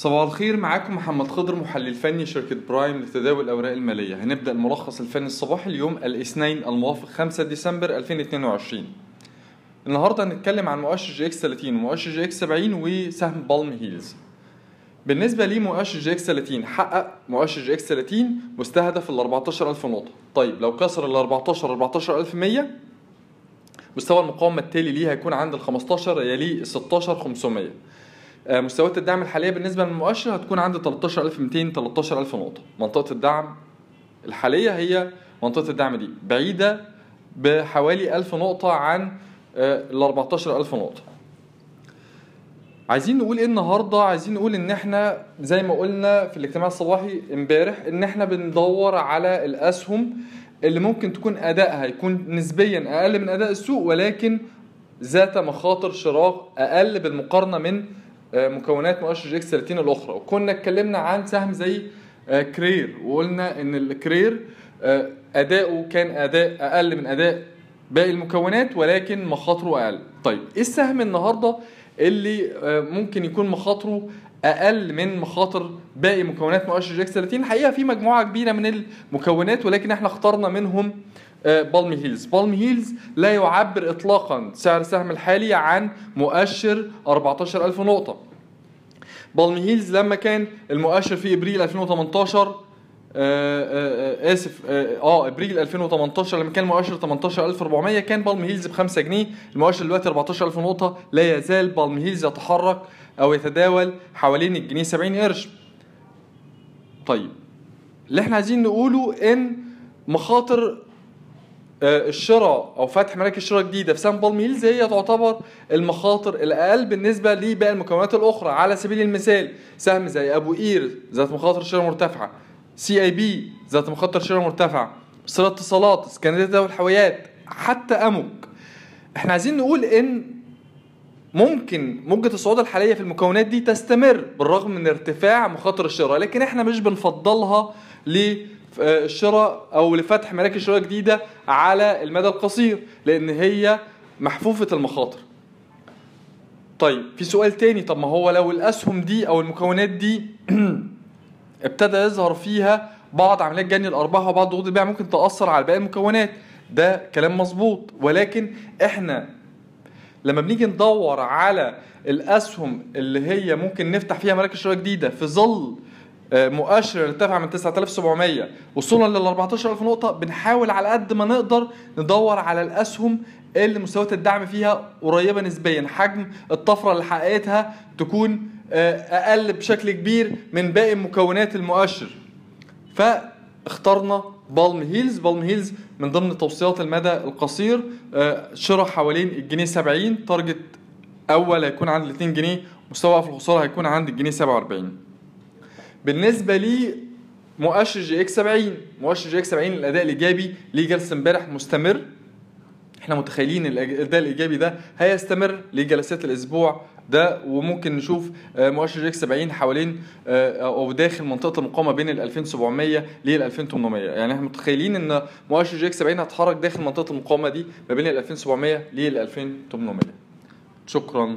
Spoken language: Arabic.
صباح الخير معاكم محمد خضر محلل فني شركة برايم لتداول الأوراق المالية. هنبدأ الملخص الفني الصباحي اليوم الاثنين الموافق 5 ديسمبر 2022 النهاردة هنتكلم عن مؤشر EGX 30 ومؤشر EGX 70 وسهم بالم هيلز. بالنسبة لمؤشر EGX 30 حقق مؤشر EGX 30 مستهدف ال 14000 نقطة. طيب لو كسر ال 14 14100 مستوى المقاومة التالي ليه هيكون عند ال 15 يليه ال 16500 آه، مستويات الدعم الحالية بالنسبة للمؤشر هتكون عند 13200 13000 نقطة. منطقة الدعم الحالية هي منطقة الدعم دي بعيدة بحوالي 1000 نقطة عن ال 14000 نقطة. عايزين نقول إيه النهارده؟ عايزين نقول إن إحنا زي ما قلنا في الاجتماع الصباحي إمبارح إن إحنا بندور على الأسهم اللي ممكن تكون أدائها يكون نسبيا أقل من أداء السوق ولكن ذات مخاطر شراء أقل بالمقارنة من آه، مكونات مؤشر EGX 30 الأخرى. وكنا اتكلمنا عن سهم زي آه، كرير. وقلنا إن الكرير آه، أداؤه كان أداء أقل من أداء باقي المكونات ولكن مخاطره أقل. طيب إيه السهم النهارده اللي آه، ممكن يكون مخاطره أقل من مخاطر باقي مكونات مؤشر EGX 30 الحقيقة في مجموعة كبيرة من المكونات ولكن إحنا اخترنا منهم آه، بالم هيلز بالم هيلز لا يعبر اطلاقا سعر السهم الحالي عن مؤشر 14000 نقطة. بالم هيلز لما كان المؤشر في إبريل 2018 آه، آه، آه، آسف آه آه، إبريل 2018 لما كان المؤشر 18400 كان بالم هيلز ب 5 جنيه. المؤشر دلوقتي 14000 نقطة. لا يزال بالم هيلز يتحرك أو يتداول حوالين الجنيه 70 قرش. طيب اللي إحنا عايزين نقوله إن مخاطر الشراء أو فتح مراكز شراء جديدة في سهم بالم هيلز هي تعتبر المخاطر الأقل بالنسبة لباقي المكونات الأخرى. على سبيل المثال سهم زي أبو قير ذات مخاطر شراء مرتفعة CIB ذات مخاطر شراء مرتفعة مصر اتصالات اسكندرية للحاويات حتى أمك إحنا عايزين نقول إن ممكن موجة الصعود الحالية في المكونات دي تستمر بالرغم من ارتفاع مخاطر الشراء لكن إحنا مش بنفضلها للشراء أو لفتح مراكز شراء جديدة على المدى القصير لأن هي محفوفة المخاطر. طيب في سؤال تاني طب ما هو لو الأسهم دي أو المكونات دي ابتدى يظهر فيها بعض عمليات جني الأرباح وبعض ضغوط البيع ممكن تأثر على باقي المكونات. ده كلام مظبوط. ولكن إحنا لما بنيجي ندور على الأسهم اللي هي ممكن نفتح فيها مراكز شراء جديدة في ظل آه، مؤشر ارتفع من 9700 وصولا لل 14000 نقطة بنحاول على قد ما نقدر ندور على الأسهم اللي مستويات الدعم فيها قريبة نسبيا. حجم الطفرة اللي حققتها تكون آه، أقل بشكل كبير من باقي مكونات المؤشر. فاخترنا بالم هيلز. بالم هيلز من ضمن توصيات المدى القصير آه، شراء حوالين الجنيه 70 target أول هيكون عند ال 2 جنيه مستوى وقف الخسارة هيكون عند الجنيه 47 بالنسبة لي مؤشر جي إكس 70 مؤشر جي إكس 70 الأداء الإيجابي لجلسة امبارح مستمر. إحنا متخيلين الأداء الإيجابي ده هيستمر لجلسات الأسبوع ده وممكن نشوف آه، مؤشر EGX 70 حوالين آه، أو داخل منطقة المقاومة بين ال 2700 لل 2800 يعني إحنا متخيلين إن مؤشر EGX 70 هيتحرك داخل منطقة المقاومة دي ما بين ال 2700 لل 2800 شكرا.